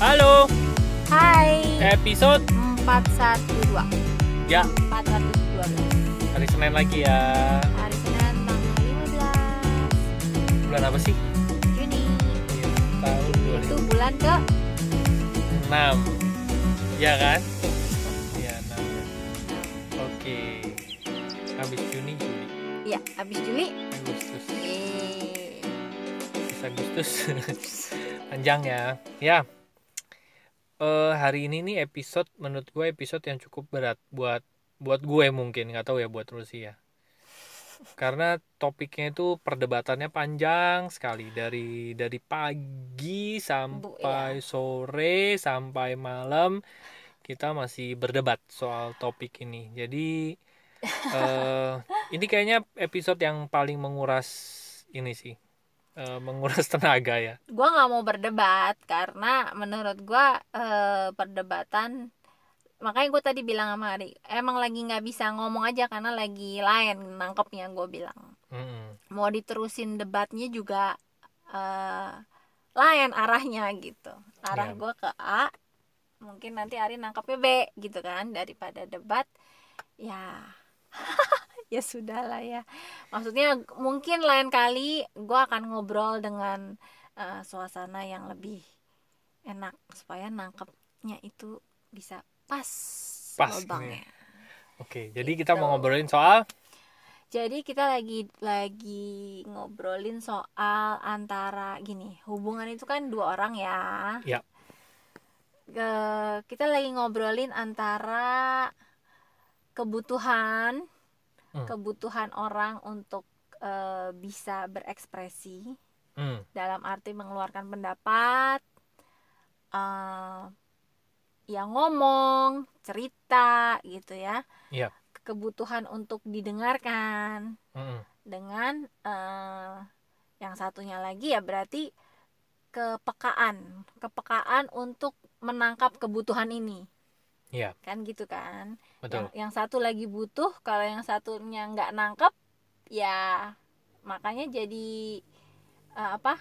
Halo, Hai episode 412 ya 412 hari Senin lagi ya. Hari Senin tanggal 15 Bulan apa sih? Juni Tahun Itu bulan ke 2006. Ya kan? Iya, 6 ya. Oke. Habis Juni, Juli, Ya habis Juli Agustus. Yeay. Agustus. Panjang ya. Ya. Eh hari ini nih episode menurut gue episode yang cukup berat buat buat gue mungkin nggak tahu ya buat Rusi ya. Karena topiknya itu perdebatannya panjang sekali dari dari pagi sampai sore sampai malam kita masih berdebat soal topik ini. Jadi eh ini kayaknya episode yang paling menguras ini sih. Eh, menguras tenaga ya. Gua nggak mau berdebat Karena menurut gua eh, Perdebatan Makanya gue tadi bilang sama Ari Emang lagi nggak bisa ngomong aja Karena lagi lain nangkepnya gue bilang Mm-mm. Mau diterusin debatnya juga eh, Lain arahnya gitu Arah Iya. gua ke A Mungkin nanti Ari nangkepnya B gitu kan Daripada debat Ya ya sudah lah ya maksudnya mungkin lain kali gue akan ngobrol dengan eh, suasana yang lebih enak supaya nangkepnya itu bisa pas, Pas, lubangnya. Oke, jadi kita mau Gitu. ngobrolin soal Jadi kita lagi lagi ngobrolin soal antara gini hubungan itu kan dua orang ya. Ya. Ke- kita lagi ngobrolin antara kebutuhan Hmm. kebutuhan orang untuk eh, bisa berekspresi hmm, dalam arti mengeluarkan pendapat, eh yang ngomong, cerita gitu ya. Iya. Kebutuhan untuk didengarkan mm-mm, dengan eh, yang satunya lagi ya berarti kepekaan, kepekaan untuk menangkap kebutuhan ini, Iya, kan gitu kan? betul. Yang, yang satu lagi butuh, kalau yang satunya nggak nangkep, ya makanya jadi eh, apa?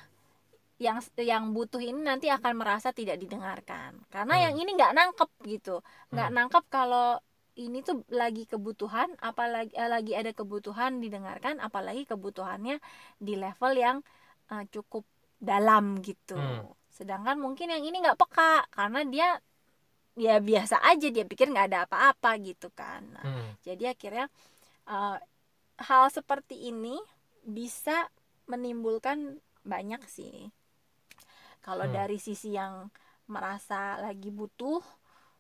Yang yang butuh ini nanti akan merasa tidak didengarkan, karena Hmm. yang ini nggak nangkep gitu, nggak Hmm. nangkep kalau ini tuh lagi kebutuhan, apalagi eh, lagi ada kebutuhan didengarkan, apalagi kebutuhannya di level yang eh, cukup dalam gitu. Hmm. Sedangkan mungkin yang ini nggak peka karena dia ya biasa aja dia pikir nggak ada apa-apa gitu kan. Nah, Mm, jadi akhirnya eh, hal seperti ini bisa menimbulkan banyak sih. Kalau Hmm. dari sisi yang merasa lagi butuh,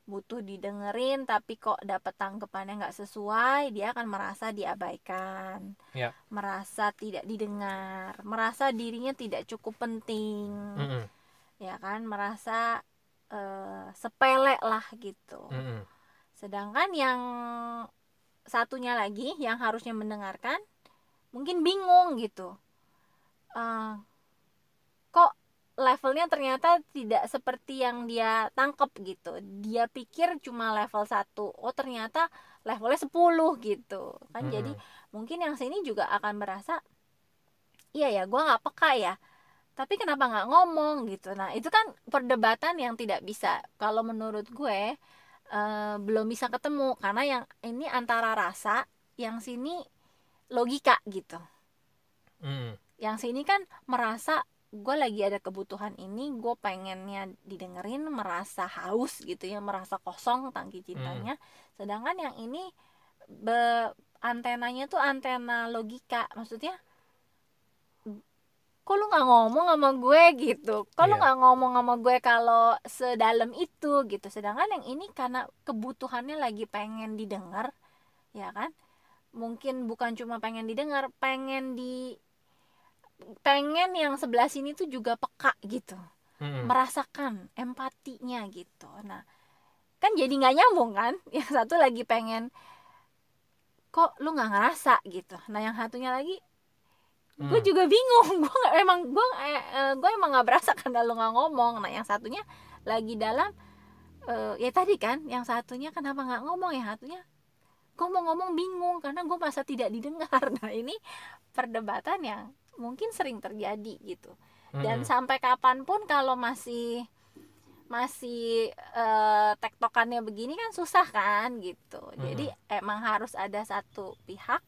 butuh didengerin tapi kok dapat tanggapannya nggak sesuai, dia akan merasa diabaikan, Ya. merasa tidak didengar, merasa dirinya tidak cukup penting, mm-mm, ya kan, merasa eh, sepele lah gitu. mm-mm. Sedangkan yang satunya lagi yang harusnya mendengarkan mungkin bingung gitu. Eh, kok levelnya ternyata tidak seperti yang dia tangkep gitu. Dia pikir cuma level 1. Oh, ternyata levelnya 10 gitu. Kan Mm-mm. jadi mungkin yang sini juga akan merasa iya ya, gua nggak peka ya. Tapi kenapa nggak ngomong gitu. Nah, itu kan perdebatan yang tidak bisa. Kalau menurut gue eh, belum bisa ketemu. Karena yang ini antara rasa yang sini logika gitu. Mm, yang sini kan merasa gue lagi ada kebutuhan ini gue pengennya didengerin merasa haus gitu ya merasa kosong tangki cintanya. Sedangkan yang ini be, antenanya tuh antena logika. Maksudnya kok lu nggak ngomong sama gue? gitu. Kok lu Iya. nggak ngomong sama gue kalau sedalam itu? gitu. Sedangkan yang ini karena kebutuhannya lagi pengen didengar ya kan? Mungkin bukan cuma pengen didengar pengen di pengen yang sebelah sini tuh juga peka gitu. Mm-mm. merasakan empatinya gitu. Nah kan jadi nggak nyambung kan? Yang satu lagi pengen kok lu nggak ngerasa? gitu. Nah yang satunya lagi gue Mm, juga bingung. Gue nggak emang gue gue emang nggak berasa karena lu nggak ngomong. Nah yang satunya lagi dalam eh, ya tadi kan yang satunya kenapa nggak ngomong? Yang satunya ngomong-ngomong bingung karena gue masa tidak didengar. Nah ini perdebatan yang mungkin sering terjadi gitu. Dan mm-mm. sampai kapan pun kalau masih masih eh, tektokannya begini kan susah kan gitu. Jadi emang harus ada satu pihak.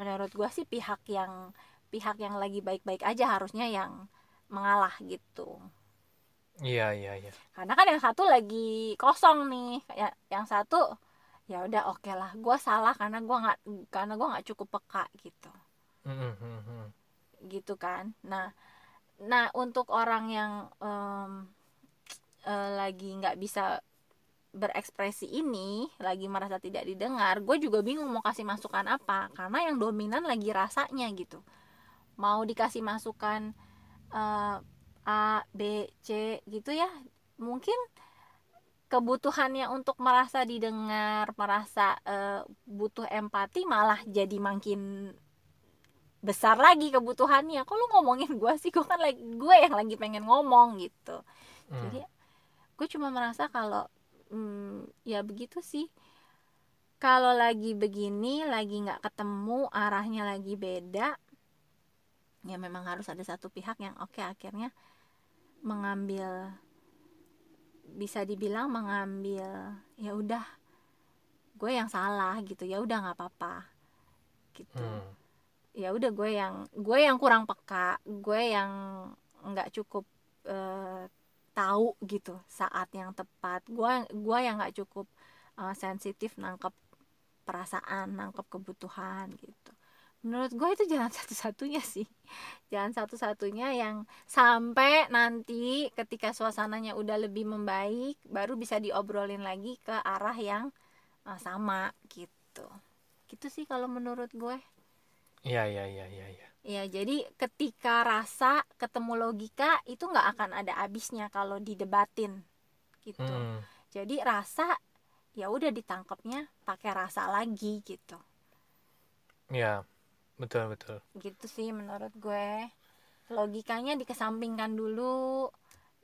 Menurut gua sih pihak yang pihak yang lagi baik-baik aja harusnya yang mengalah gitu. Iya iya iya. Karena kan yang satu lagi kosong nih. Ya- yang satu ya udah oke lah gua salah karena gua nggak karena gua nggak cukup peka gitu. Mm, mm, mm, mm. gitu kan. Nah nah untuk orang yang em, eh, lagi nggak bisa berekspresi ini lagi merasa tidak didengar gue juga bingung mau kasih masukan apa. Karena yang dominan lagi rasanya gitu mau dikasih masukan eh, A B C gitu ya. Mungkin kebutuhannya untuk merasa didengar merasa eh, butuh empati malah jadi makin besar lagi kebutuhannya. Kok lu ngomongin gue sih? Gue kan lagi gue yang lagi pengen ngomong gitu. Hmm. jadi gue cuma merasa kalau hmm, ya begitu sih. Kalau lagi begini lagi nggak ketemu arahnya lagi beda ya memang harus ada satu pihak yang oke akhirnya mengambil bisa dibilang mengambil ya udah gue yang salah gitu ya udah nggak apa-apa gitu. Hmm. ya udah gue yang gue yang kurang peka gue yang nggak cukup eh, tahu gitu saat yang tepat. Gue gue yang nggak cukup eh, sensitif nangkep perasaan nangkep kebutuhan gitu menurut gue itu jalan satu-satunya sih jalan satu-satunya yang sampai nanti ketika suasananya udah lebih membaik baru bisa diobrolin lagi ke arah yang eh, sama gitu gitu sih kalau menurut gue iya iya iya iya iya Ya, jadi ketika rasa ketemu logika itu nggak akan ada habisnya kalau didebatin gitu. Hmm. Jadi rasa ya udah ditangkapnya pakai rasa lagi gitu. Iya, betul betul. Gitu sih menurut gue. Logikanya dikesampingkan dulu.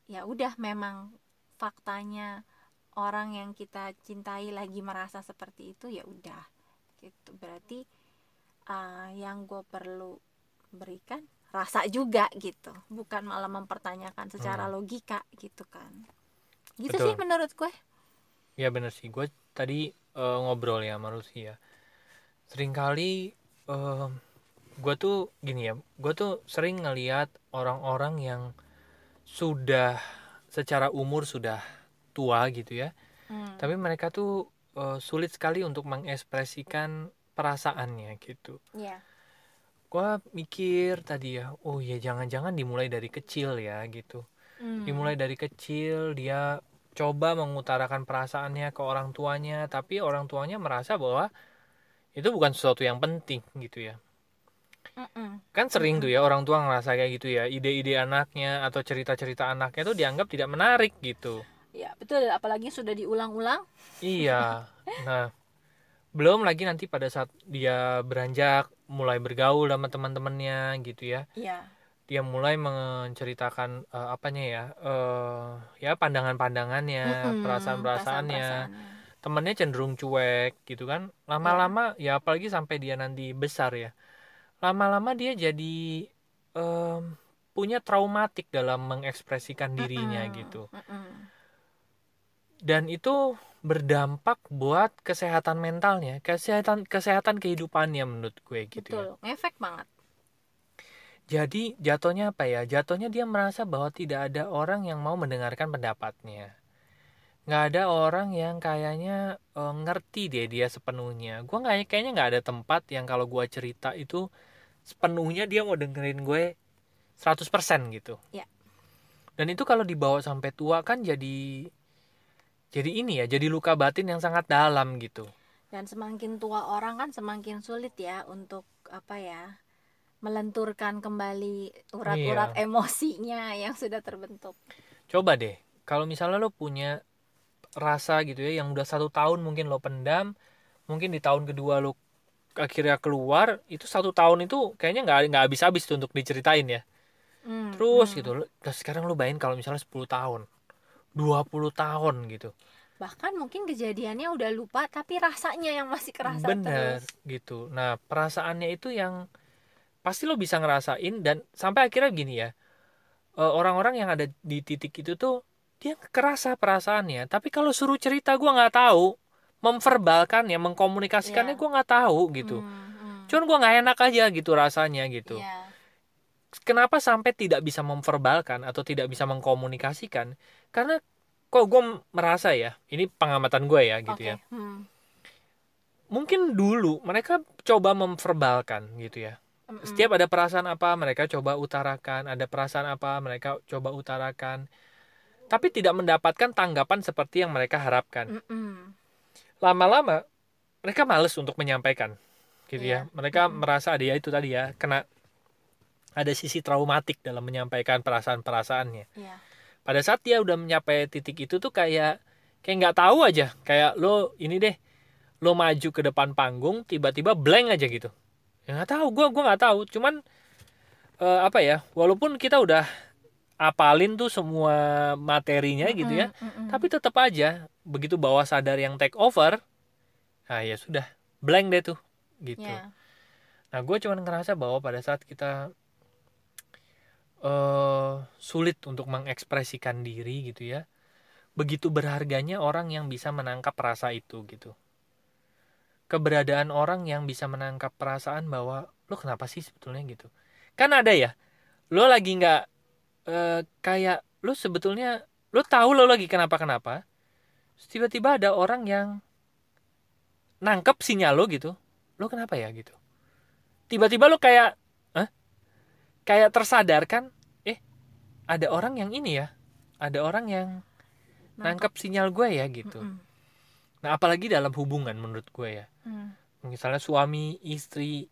Ya udah memang faktanya orang yang kita cintai lagi merasa seperti itu ya udah gitu. Berarti ah, yang gue perlu berikan rasa juga gitu bukan malah mempertanyakan secara Hmm. logika gitu kan gitu Betul. sih menurut gue Ya bener sih, gue tadi eh, ngobrol ya sama Rusia. Seringkali eh, gue tuh gini ya, gue tuh sering ngeliat orang-orang yang sudah secara umur sudah tua gitu ya, Hmm. tapi mereka tuh eh, sulit sekali untuk mengekspresikan perasaannya gitu. Iya. Gue mikir tadi ya, oh ya jangan-jangan dimulai dari kecil ya gitu. Hmm. dimulai dari kecil dia coba mengutarakan perasaannya ke orang tuanya tapi orang tuanya merasa bahwa itu bukan sesuatu yang penting gitu ya. Mm-mm. kan sering tuh ya orang tua ngerasa kayak gitu ya ide-ide anaknya atau cerita-cerita anaknya tuh dianggap tidak menarik gitu. Ya betul. Apalagi sudah diulang-ulang. Iya. Nah belum lagi nanti pada saat dia beranjak mulai bergaul sama teman-temannya gitu ya. Iya. dia mulai menceritakan eh, apanya ya eh ya pandangan-pandangannya Mm-mm, perasaan-perasaannya. Perasaan-perasaannya. Temennya cenderung cuek gitu kan. Lama-lama ya apalagi sampai dia nanti besar ya. Lama-lama dia jadi em, punya traumatik dalam mengekspresikan dirinya Mm-mm, gitu. Mm-mm. dan itu berdampak buat kesehatan mentalnya kesehatan kesehatan kehidupannya menurut gue gitu ya. Betul ngefek banget. Jadi jatuhnya apa ya? Jatuhnya dia merasa bahwa tidak ada orang yang mau mendengarkan pendapatnya. Nggak ada orang yang kayaknya eh, ngerti deh dia sepenuhnya. Gue nggak kayaknya nggak ada tempat yang kalau gue cerita itu sepenuhnya dia mau dengerin gue 100% gitu. Ya. Dan itu kalau dibawa sampai tua kan jadi jadi ini ya, jadi luka batin yang sangat dalam gitu. dan semakin tua orang kan semakin sulit ya untuk apa ya melenturkan kembali urat-urat Iya. emosinya yang sudah terbentuk Coba deh, kalau misalnya lo punya rasa gitu ya, yang udah satu tahun mungkin lo pendam, mungkin di tahun kedua lo akhirnya keluar, itu satu tahun itu kayaknya nggak nggak habis-habis tuh untuk diceritain ya. Hmm, Terus hmm. gitu, lo- sekarang lo bayangin kalau misalnya 10 tahun, 20 tahun gitu, bahkan mungkin kejadiannya udah lupa tapi rasanya yang masih kerasa bener terus gitu. Nah perasaannya itu yang pasti lo bisa ngerasain dan sampai akhirnya gini ya, eh, orang-orang yang ada di titik itu tuh dia kerasa perasaannya tapi kalau suruh cerita gue nggak tahu memverbalkannya mengkomunikasikannya Iya. gue nggak tahu gitu Hmm, hmm. cuman gue nggak enak aja gitu rasanya gitu Iya. kenapa sampai tidak bisa memverbalkan atau tidak bisa mengkomunikasikan karena kok gue merasa ya ini pengamatan gue ya gitu Oke. ya Hmm. mungkin dulu mereka coba memverbalkan gitu ya setiap ada perasaan apa mereka coba utarakan ada perasaan apa mereka coba utarakan tapi tidak mendapatkan tanggapan seperti yang mereka harapkan. Lama-lama mereka males untuk menyampaikan gitu ya. Iya. mereka Mm-mm. merasa ada ya itu tadi ya kena ada sisi traumatik dalam menyampaikan perasaan-perasaannya. Iya. pada saat dia udah mencapai titik itu tuh kayak kayak nggak tahu aja. Kayak lo ini deh lo maju ke depan panggung tiba-tiba blank aja gitu. Ya nggak tahu. Gue gua nggak tahu. Cuman eh, apa ya walaupun kita udah apalin tuh semua materinya gitu ya Mm-mm, mm-mm. tapi tetap aja begitu bawah sadar yang take over nah ya sudah blank deh tuh gitu Iya. Nah, gue cuman ngerasa bahwa pada saat kita eh sulit untuk mengekspresikan diri gitu ya, begitu berharganya orang yang bisa menangkap rasa itu gitu. Keberadaan orang yang bisa menangkap perasaan bahwa lo kenapa sih sebetulnya gitu. Kan ada ya, lo lagi nggak eh, kayak lo sebetulnya lo tahu lo lagi kenapa kenapa, tiba-tiba ada orang yang nangkep sinyal lo gitu, lo kenapa ya gitu? Tiba-tiba lo kayak Hah? kayak tersadarkan eh ada orang yang ini ya ada orang yang nangkep. sinyal gue ya gitu. Nah apalagi dalam hubungan menurut gue ya. Mm. misalnya suami istri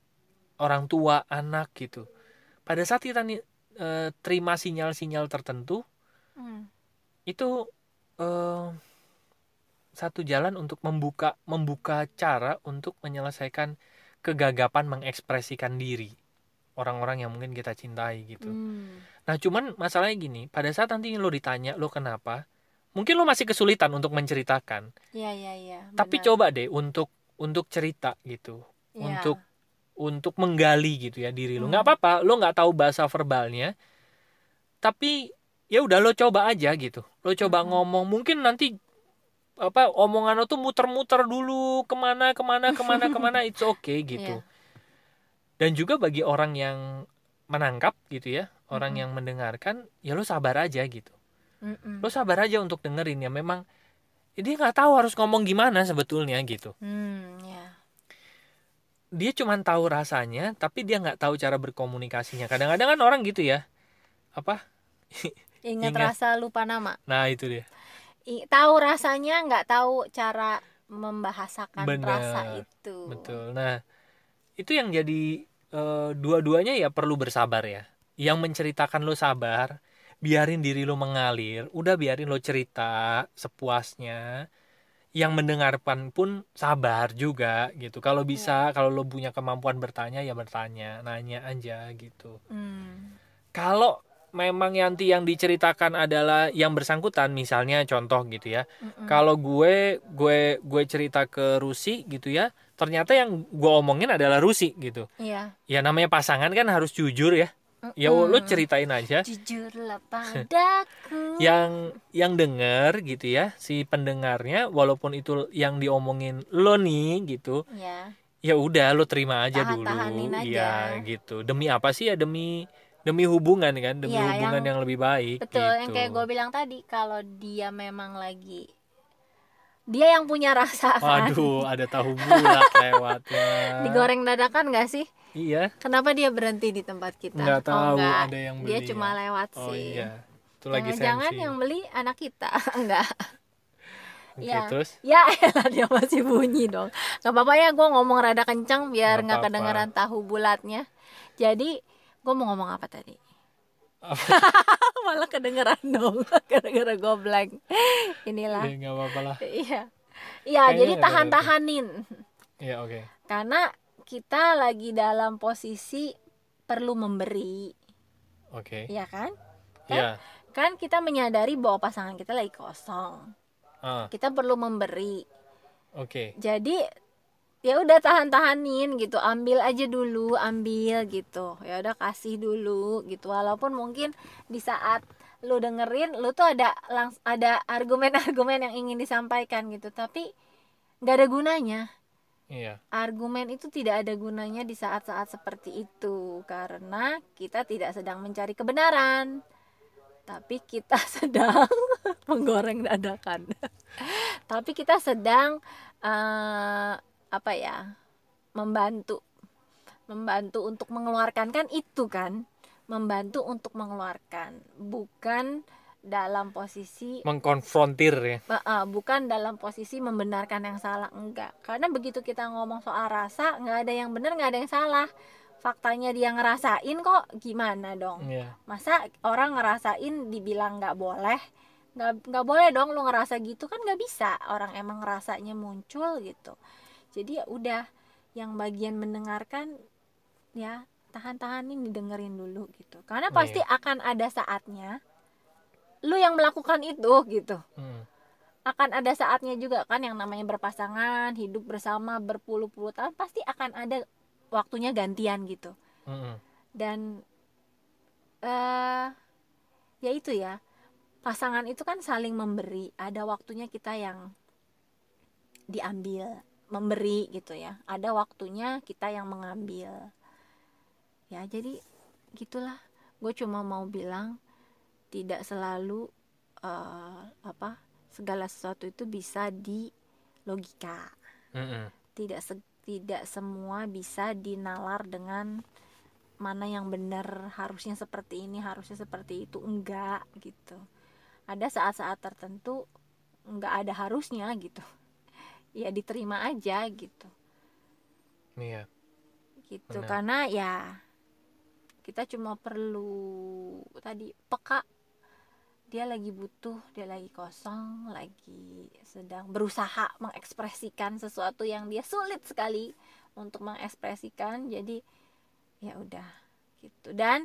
orang tua anak gitu. Pada saat kita eh, terima sinyal-sinyal tertentu Mm. itu eh, satu jalan untuk membuka membuka cara untuk menyelesaikan kegagapan mengekspresikan diri orang-orang yang mungkin kita cintai gitu. Mm. Nah cuman masalahnya gini, pada saat nanti lo ditanya lo kenapa, mungkin lo masih kesulitan untuk menceritakan. Iya iya iya. Tapi coba deh untuk untuk cerita gitu, Iya. untuk untuk menggali gitu ya diri lo. Hmm. Nggak apa-apa, lo nggak tahu bahasa verbalnya, tapi ya udah lo coba aja gitu. Lo coba Mhm. ngomong, mungkin nanti apa omongan lo tuh muter-muter dulu ke mana ke mana ke mana ke mana it's okay gitu. Iya. Dan juga bagi orang yang menangkap gitu ya, orang Mhm. yang mendengarkan, ya lo sabar aja gitu. Mm-mm. Lo sabar aja untuk dengerin ya. Memang ya dia nggak tahu harus ngomong gimana sebetulnya gitu. Hmm, ya. Dia cuma tahu rasanya tapi dia nggak tahu cara berkomunikasinya kadang-kadang kan orang gitu ya apa Ingat Ingat. rasa lupa nama. nah itu dia I- tahu rasanya nggak tahu cara membahasakan Benar. rasa itu. betul nah itu yang jadi eh, dua-duanya ya perlu bersabar ya yang menceritakan lo sabar biarin diri lo mengalir udah biarin lo cerita sepuasnya yang mendengarkan pun sabar juga gitu kalau bisa kalau lo punya kemampuan bertanya ya bertanya nanya aja gitu Hmm. kalau memang nanti yang diceritakan adalah yang bersangkutan misalnya contoh gitu ya Mm-mm. kalau gue gue gue cerita ke Rusi gitu ya ternyata yang gue omongin adalah Rusi gitu Iya. ya namanya pasangan kan harus jujur ya ya Mm-mm. lo ceritain aja Jujurlah padaku. yang yang denger gitu ya si pendengarnya walaupun itu yang diomongin lo nih gitu Ya. ya udah lo terima aja dulu Tahan-tahanin ya aja. gitu demi apa sih ya demi demi hubungan kan demi Iya, hubungan yang, yang- lebih baik Betul, gitu. yang kayak gue bilang tadi, kalau dia memang lagi dia yang punya rasa kan. waduh ada tahu bulat lewatnya Digoreng dadakan gak sih? Iya Kenapa dia berhenti di tempat kita? nggak tahu oh, enggak. ada yang beli Dia ya. cuma lewat oh sih. iya itu lagi Jangan-jangan sensi yang beli anak kita. enggak. Oke, ya. terus Ya elah dia masih bunyi dong. Gak apa-apa ya gue ngomong rada kencang biar Nggak nggak apa-apa. kedengeran tahu bulatnya. Jadi gue mau ngomong apa tadi? Malah kedengeran dong. Gara-gara gue blank. Inilah. ya nggak apa-apa lah Iya. Iya, jadi tahan-tahanin. ya oke Karena kita lagi dalam posisi perlu memberi, oke. Ya kan? ya Kan kita menyadari bahwa pasangan kita lagi kosong. ah. Kita perlu memberi. oke. Jadi ya udah tahan-tahanin gitu. Ambil aja dulu ambil gitu. Ya udah kasih dulu gitu. Walaupun mungkin di saat lu dengerin lu tuh ada langs ada argumen-argumen yang ingin disampaikan gitu. Tapi nggak ada gunanya iya. Argumen itu tidak ada gunanya di saat-saat seperti itu karena kita tidak sedang mencari kebenaran tapi kita sedang menggoreng dadakan. Tapi kita sedang uh, apa ya membantu membantu untuk mengeluarkan kan itu kan membantu untuk mengeluarkan bukan dalam posisi mengkonfrontir ya. Uh, bukan dalam posisi membenarkan yang salah enggak. Karena begitu kita ngomong soal rasa nggak ada yang benar nggak ada yang salah. Faktanya dia ngerasain kok gimana dong? Yeah. masa orang ngerasain dibilang nggak boleh? Nggak nggak boleh dong lu ngerasa gitu kan nggak bisa. Orang emang rasanya muncul gitu. Jadi ya udah yang bagian mendengarkan ya tahan-tahanin didengerin dulu gitu. Karena Iya. pasti akan ada saatnya lu yang melakukan itu gitu. Hmm. akan ada saatnya juga kan yang namanya berpasangan hidup bersama berpuluh-puluh tahun pasti akan ada waktunya gantian gitu. Mm-mm. dan eh ya itu ya pasangan itu kan saling memberi ada waktunya kita yang diambil memberi gitu ya. Ada waktunya kita yang mengambil. Ya jadi gitulah. Gue cuma mau bilang tidak selalu eh, apa segala sesuatu itu bisa di logika Mm-mm. tidak se- tidak semua bisa dinalar dengan mana yang benar harusnya seperti ini harusnya seperti itu enggak gitu. Ada saat-saat tertentu enggak ada harusnya gitu. Ya diterima aja gitu. Iya. Gitu Benar. karena ya kita cuma perlu tadi peka dia lagi butuh dia lagi kosong lagi sedang berusaha mengekspresikan sesuatu yang dia sulit sekali untuk mengekspresikan. Jadi ya udah gitu. Dan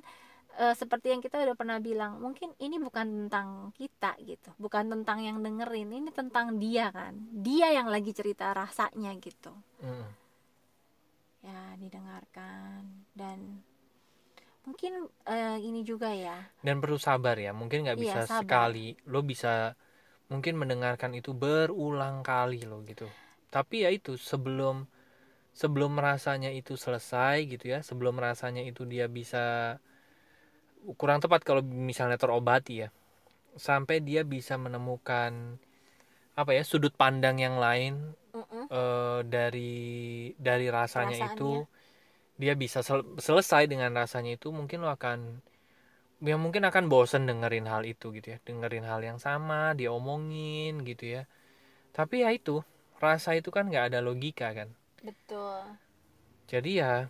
e, seperti yang kita udah pernah bilang mungkin ini bukan tentang kita gitu. Bukan tentang yang dengerin ini tentang dia kan. Dia yang lagi cerita rasanya gitu. Mm-mm. ya didengarkan. Dan mungkin eh, ini juga ya dan perlu sabar ya mungkin nggak Iya, bisa sabar. sekali lo bisa mungkin mendengarkan itu berulang kali lo gitu tapi ya itu sebelum sebelum rasanya itu selesai gitu ya sebelum rasanya itu dia bisa kurang tepat kalau misalnya terobati ya sampai dia bisa menemukan apa ya sudut pandang yang lain Mm-mm. eh, dari dari rasanya Perasaannya. itu dia bisa sel- selesai dengan rasanya itu mungkin lo akan ya mungkin akan bosen dengerin hal itu gitu ya. Dengerin hal yang sama diomongin gitu ya. Tapi ya itu rasa itu kan nggak ada logika kan. Betul. Jadi ya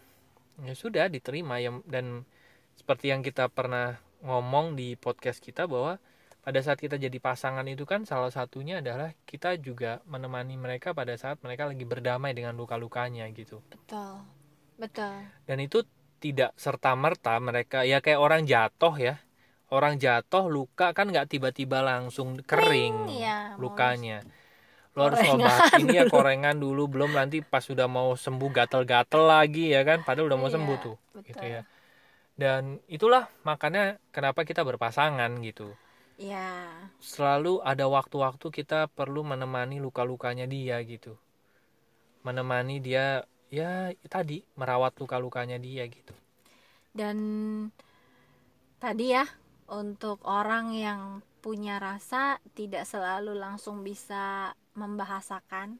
ya sudah diterima ya dan seperti yang kita pernah ngomong di podcast kita bahwa pada saat kita jadi pasangan itu kan salah satunya adalah kita juga menemani mereka pada saat mereka lagi berdamai dengan luka-lukanya gitu. Betul betul. Dan itu tidak serta merta mereka ya kayak orang jatuh ya. Orang jatuh luka kan nggak tiba-tiba langsung kering ya, mau- lukanya. Lo harus ngobatin ya korengan dulu. Belum nanti pas sudah mau sembuh gatel-gatel lagi ya kan? Padahal udah mau Iya, sembuh tuh betul. gitu ya. Dan itulah makanya kenapa kita berpasangan gitu. Ya selalu ada waktu-waktu kita perlu menemani luka-lukanya dia gitu. Menemani dia ya tadi merawat luka-lukanya dia gitu. Dan tadi ya untuk orang yang punya rasa tidak selalu langsung bisa membahasakan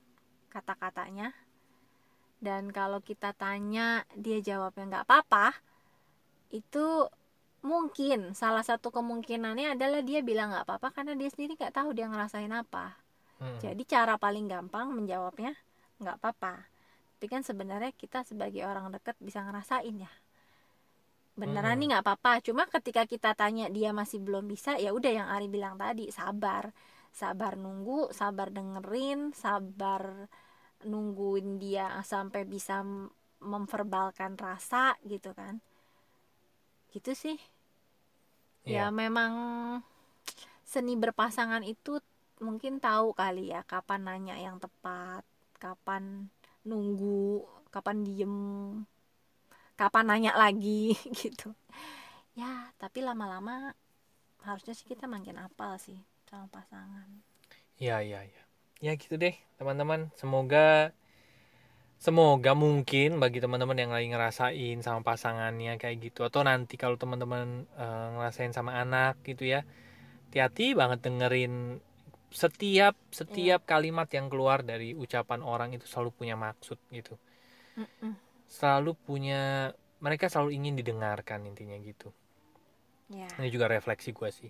kata-katanya. Dan kalau kita tanya dia jawabnya nggak apa-apa itu mungkin salah satu kemungkinannya adalah dia bilang nggak apa-apa karena dia sendiri nggak tahu dia ngerasain apa. Hmm. jadi cara paling gampang menjawabnya nggak apa-apa tapi kan sebenarnya kita sebagai orang dekat bisa ngerasain ya. Beneran Mm-mm. nih nggak apa-apa. Cuma ketika kita tanya dia masih belum bisa ya udah yang Ari bilang tadi sabar. Sabar nunggu sabar dengerin sabar nungguin dia sampai bisa memverbalkan rasa gitu kan. Gitu sih. Ya Iya. memang seni berpasangan itu mungkin tahu kali ya kapan nanya yang tepat kapan nunggu kapan diem kapan nanya lagi gitu. Ya tapi lama-lama harusnya sih kita makin apal sih sama pasangan. Ya ya ya ya gitu deh teman-teman. Semoga semoga mungkin bagi teman-teman yang lagi ngerasain sama pasangannya kayak gitu atau nanti kalau teman-teman uh, ngerasain sama anak gitu ya hati-hati banget dengerin setiap setiap kalimat yang keluar dari ucapan orang itu selalu punya maksud gitu. Mm-mm. selalu punya mereka selalu ingin didengarkan intinya gitu. Ya ini juga refleksi gue sih.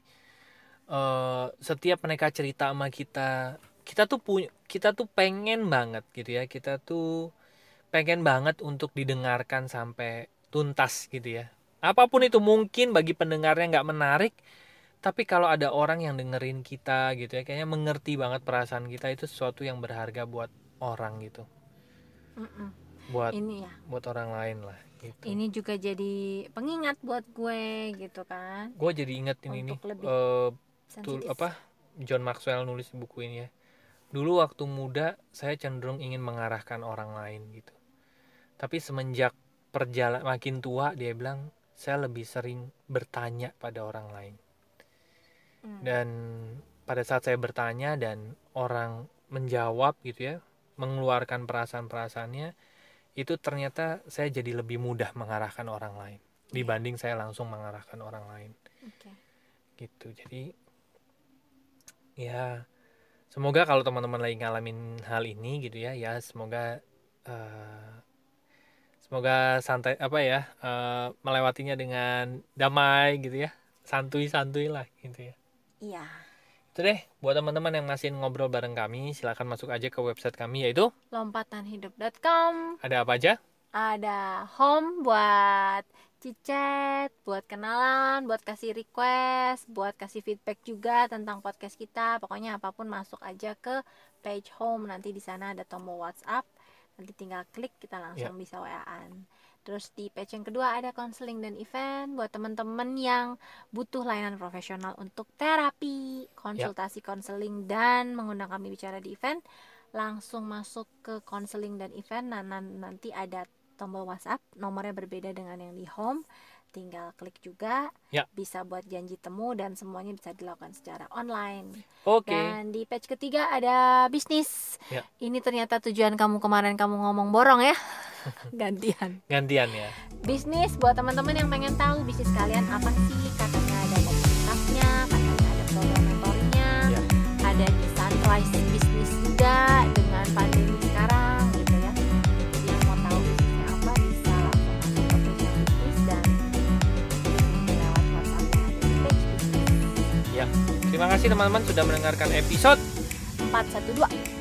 Eh, setiap mereka cerita sama kita kita tuh punya kita tuh pengen banget gitu ya. Kita tuh pengen banget untuk didengarkan sampai tuntas gitu ya. Apa pun itu mungkin bagi pendengarnya nggak menarik tapi kalau ada orang yang dengerin kita gitu ya kayaknya mengerti banget perasaan kita itu sesuatu yang berharga buat orang gitu. Mm-mm. buat ini ya. buat orang lain lah gitu. Ini juga jadi pengingat buat gue gitu kan. Gue jadi inget ini Untuk lebih eh, Tul- apa John Maxwell nulis buku ini ya. Dulu waktu muda saya cenderung ingin mengarahkan orang lain gitu. Tapi semenjak perjalanan makin tua dia bilang saya lebih sering bertanya pada orang lain Hmm. dan pada saat saya bertanya dan orang menjawab gitu ya mengeluarkan perasaan-perasaannya itu ternyata saya jadi lebih mudah mengarahkan orang lain dibanding saya langsung mengarahkan orang lain Oke. gitu jadi ya semoga kalau teman-teman lagi ngalamin hal ini gitu ya ya semoga eh, semoga santai apa ya eh, melewatinya dengan damai gitu ya santuy santuy lah gitu ya iya itu deh buat teman-teman yang masih ngobrol bareng kami silahkan masuk aja ke website kami yaitu lompatanhidup.com ada apa aja ada home buat cicet, buat kenalan, buat kasih request, buat kasih feedback juga tentang podcast kita. Pokoknya apa pun masuk aja ke page home. Nanti di sana ada tombol WhatsApp. Nanti tinggal klik kita langsung bisa WA-an. Terus di page yang kedua ada konseling dan event buat teman-teman yang butuh layanan profesional untuk terapi, konsultasi konseling dan mengundang kami bicara di event. Langsung masuk ke konseling dan event nah, nan- nanti ada tombol WhatsApp nomornya berbeda dengan yang di home. Tinggal klik juga Ya. bisa buat janji temu dan semuanya bisa dilakukan secara online. Oke. Dan di page ketiga ada bisnis. Ya. ini ternyata tujuan kamu kemarin kamu ngomong borong ya gantian. Gantian ya. Bisnis buat teman-teman yang pengen tahu bisnis kalian apa sih? Katanya ada komunitasnya katanya ada program mentornya Ya. ada di sunrise bisnis juga dengan pandemi sekarang gitu ya. Jadi yang mau tahu bisnisnya apa bisa langsung masuk ke page bisnis dan lewat whatsapp yang ada di page bisnis. Ya terima kasih teman-teman sudah mendengarkan episode 412